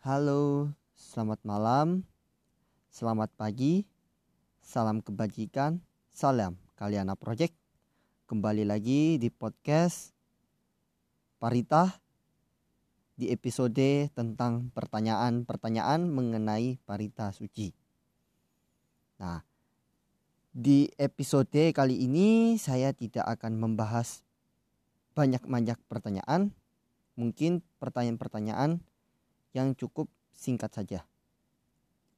Halo, selamat malam, selamat pagi, salam kebajikan, salam Kaliana Project. Kembali lagi di podcast Parita di episode tentang pertanyaan-pertanyaan mengenai Parita Suci. Nah, di episode kali ini saya tidak akan membahas banyak-banyak pertanyaan, mungkin pertanyaan-pertanyaan yang cukup singkat saja.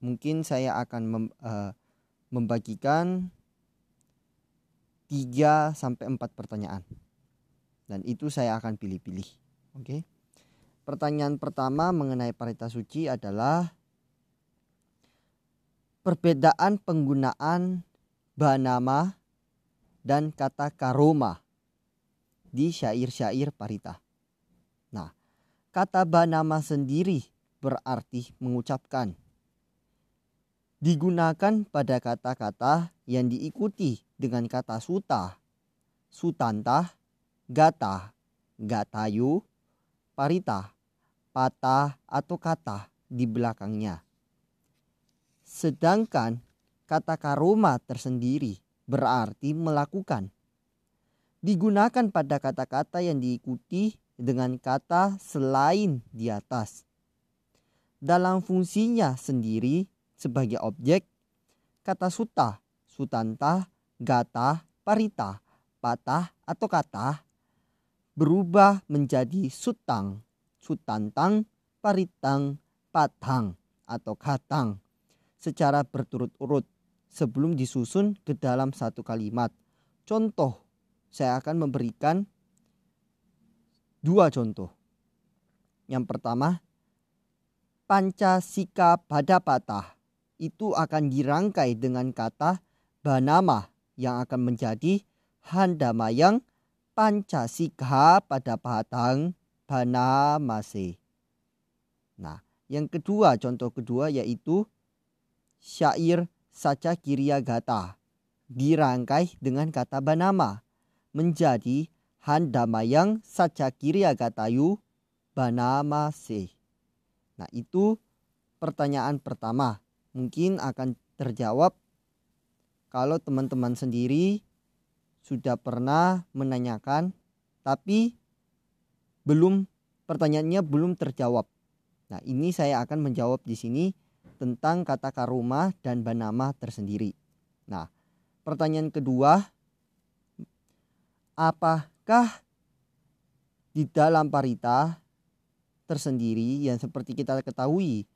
Mungkin saya akan mem, uh, membagikan 3 sampai 4 pertanyaan. Dan itu saya akan pilih-pilih. Oke. Okay? Pertanyaan pertama mengenai parita suci adalah perbedaan penggunaan banama dan kata karoma di syair-syair parita. Nah, Kata banama sendiri berarti mengucapkan. Digunakan pada kata-kata yang diikuti dengan kata suta, sutanta, gata, gatayu, parita, patah atau kata di belakangnya. Sedangkan kata karoma tersendiri berarti melakukan. Digunakan pada kata-kata yang diikuti dengan kata selain di atas. Dalam fungsinya sendiri sebagai objek, kata suta, sutanta, gata, parita, patah atau kata berubah menjadi sutang, sutantang, paritang, patang atau katang secara berturut-urut sebelum disusun ke dalam satu kalimat. Contoh, saya akan memberikan dua contoh. Yang pertama, Pancasika pada patah itu akan dirangkai dengan kata banama yang akan menjadi handamayang Pancasika pada patang banamase. Nah, yang kedua, contoh kedua yaitu syair saca kiria gata dirangkai dengan kata banama menjadi Handamayang Banama Se. Nah itu pertanyaan pertama. Mungkin akan terjawab kalau teman-teman sendiri sudah pernah menanyakan tapi belum pertanyaannya belum terjawab. Nah, ini saya akan menjawab di sini tentang kata karuma dan banama tersendiri. Nah, pertanyaan kedua apa Apakah di dalam parita tersendiri yang seperti kita ketahui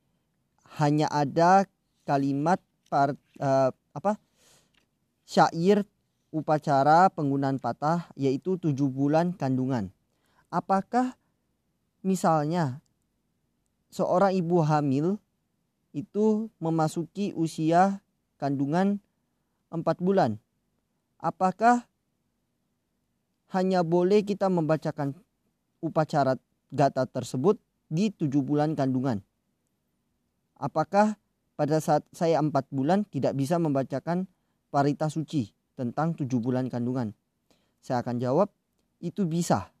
hanya ada kalimat par, uh, apa syair upacara penggunaan patah yaitu tujuh bulan kandungan. Apakah misalnya seorang ibu hamil itu memasuki usia kandungan empat bulan? Apakah hanya boleh kita membacakan upacara gata tersebut di tujuh bulan kandungan. Apakah pada saat saya empat bulan tidak bisa membacakan parita suci tentang tujuh bulan kandungan? Saya akan jawab itu bisa.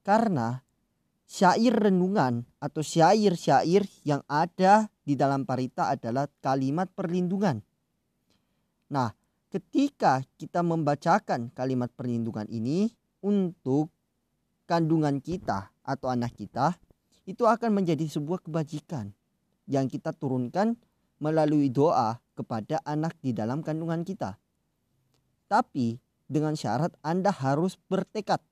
Karena syair renungan atau syair-syair yang ada di dalam parita adalah kalimat perlindungan. Nah, ketika kita membacakan kalimat perlindungan ini, untuk kandungan kita atau anak kita itu akan menjadi sebuah kebajikan yang kita turunkan melalui doa kepada anak di dalam kandungan kita. Tapi dengan syarat Anda harus bertekad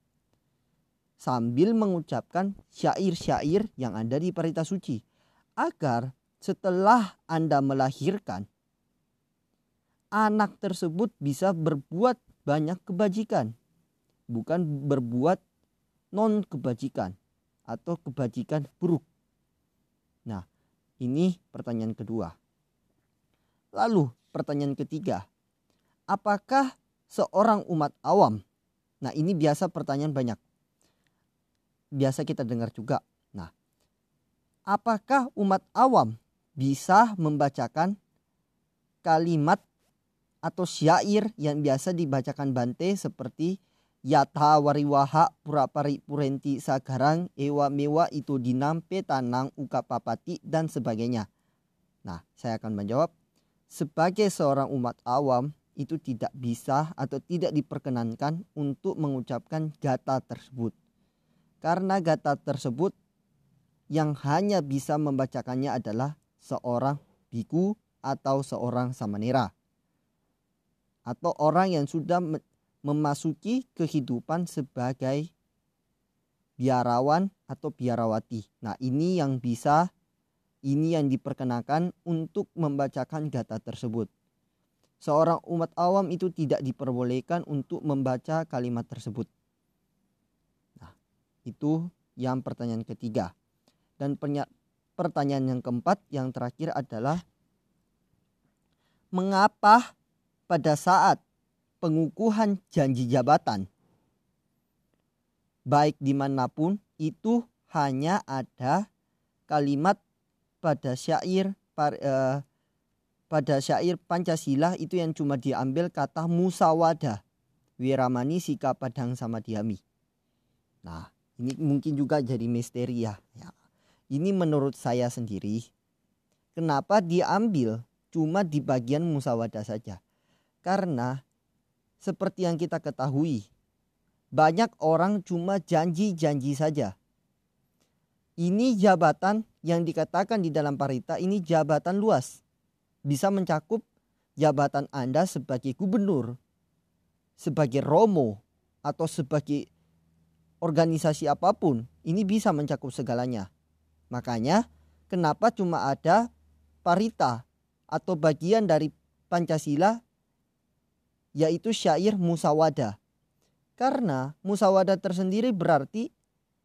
sambil mengucapkan syair-syair yang ada di Parita Suci agar setelah Anda melahirkan anak tersebut bisa berbuat banyak kebajikan bukan berbuat non kebajikan atau kebajikan buruk. Nah, ini pertanyaan kedua. Lalu pertanyaan ketiga, apakah seorang umat awam? Nah, ini biasa pertanyaan banyak. Biasa kita dengar juga. Nah, apakah umat awam bisa membacakan kalimat atau syair yang biasa dibacakan Bante seperti yata wariwaha purapari purenti sagarang ewa mewa itu dinampe tanang uka papati dan sebagainya. Nah, saya akan menjawab sebagai seorang umat awam itu tidak bisa atau tidak diperkenankan untuk mengucapkan gata tersebut. Karena gata tersebut yang hanya bisa membacakannya adalah seorang biku atau seorang samanera atau orang yang sudah memasuki kehidupan sebagai biarawan atau biarawati. Nah, ini yang bisa ini yang diperkenakan untuk membacakan gata tersebut. Seorang umat awam itu tidak diperbolehkan untuk membaca kalimat tersebut. Nah, itu yang pertanyaan ketiga. Dan pertanyaan yang keempat yang terakhir adalah mengapa pada saat pengukuhan janji jabatan baik di mana pun itu hanya ada kalimat pada syair eh, pada syair Pancasila itu yang cuma diambil kata musawada Wiramani Sika Padang sama Diami. Nah, ini mungkin juga jadi misteri ya. ya. Ini menurut saya sendiri. Kenapa diambil cuma di bagian musawada saja? Karena seperti yang kita ketahui, banyak orang cuma janji-janji saja. Ini jabatan yang dikatakan di dalam parita ini jabatan luas. Bisa mencakup jabatan Anda sebagai gubernur, sebagai romo, atau sebagai organisasi apa pun. Ini bisa mencakup segalanya. Makanya kenapa cuma ada parita atau bagian dari Pancasila yaitu syair musawada. Karena musawada tersendiri berarti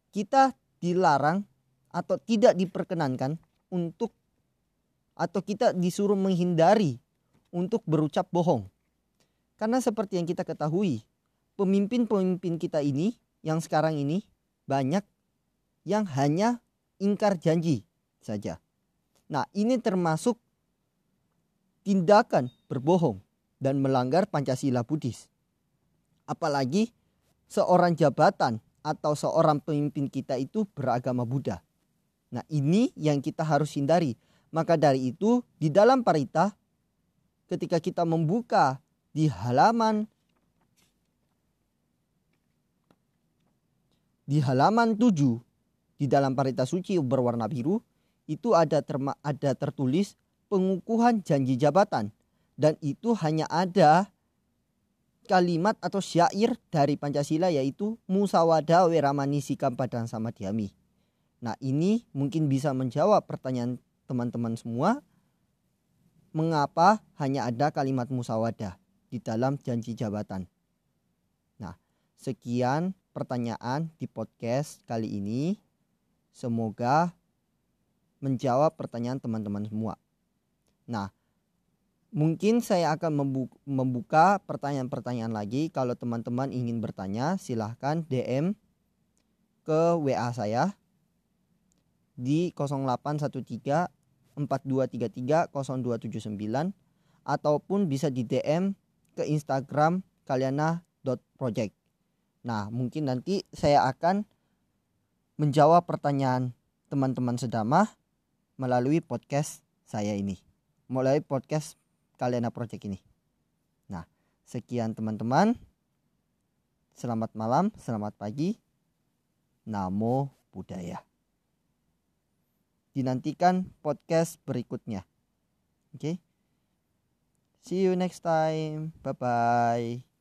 kita dilarang atau tidak diperkenankan untuk atau kita disuruh menghindari untuk berucap bohong. Karena seperti yang kita ketahui, pemimpin-pemimpin kita ini yang sekarang ini banyak yang hanya ingkar janji saja. Nah, ini termasuk tindakan berbohong dan melanggar Pancasila Buddhis. Apalagi seorang jabatan atau seorang pemimpin kita itu beragama Buddha. Nah, ini yang kita harus hindari. Maka dari itu, di dalam parita ketika kita membuka di halaman di halaman 7 di dalam parita suci berwarna biru itu ada terma, ada tertulis pengukuhan janji jabatan dan itu hanya ada kalimat atau syair dari Pancasila yaitu musawada weramani sikam padang sama diami. Nah ini mungkin bisa menjawab pertanyaan teman-teman semua mengapa hanya ada kalimat musawada di dalam janji jabatan. Nah sekian pertanyaan di podcast kali ini. Semoga menjawab pertanyaan teman-teman semua. Nah, Mungkin saya akan membuka pertanyaan-pertanyaan lagi. Kalau teman-teman ingin bertanya, silahkan DM ke WA saya di 0813 4233 0279 ataupun bisa di DM ke Instagram kaliana.project. Nah, mungkin nanti saya akan menjawab pertanyaan teman-teman sedamah melalui podcast saya ini. Melalui podcast Kaliana Project ini. Nah, sekian teman-teman. Selamat malam, selamat pagi. Namo Buddhaya. Dinantikan podcast berikutnya. Oke. Okay? See you next time. Bye bye.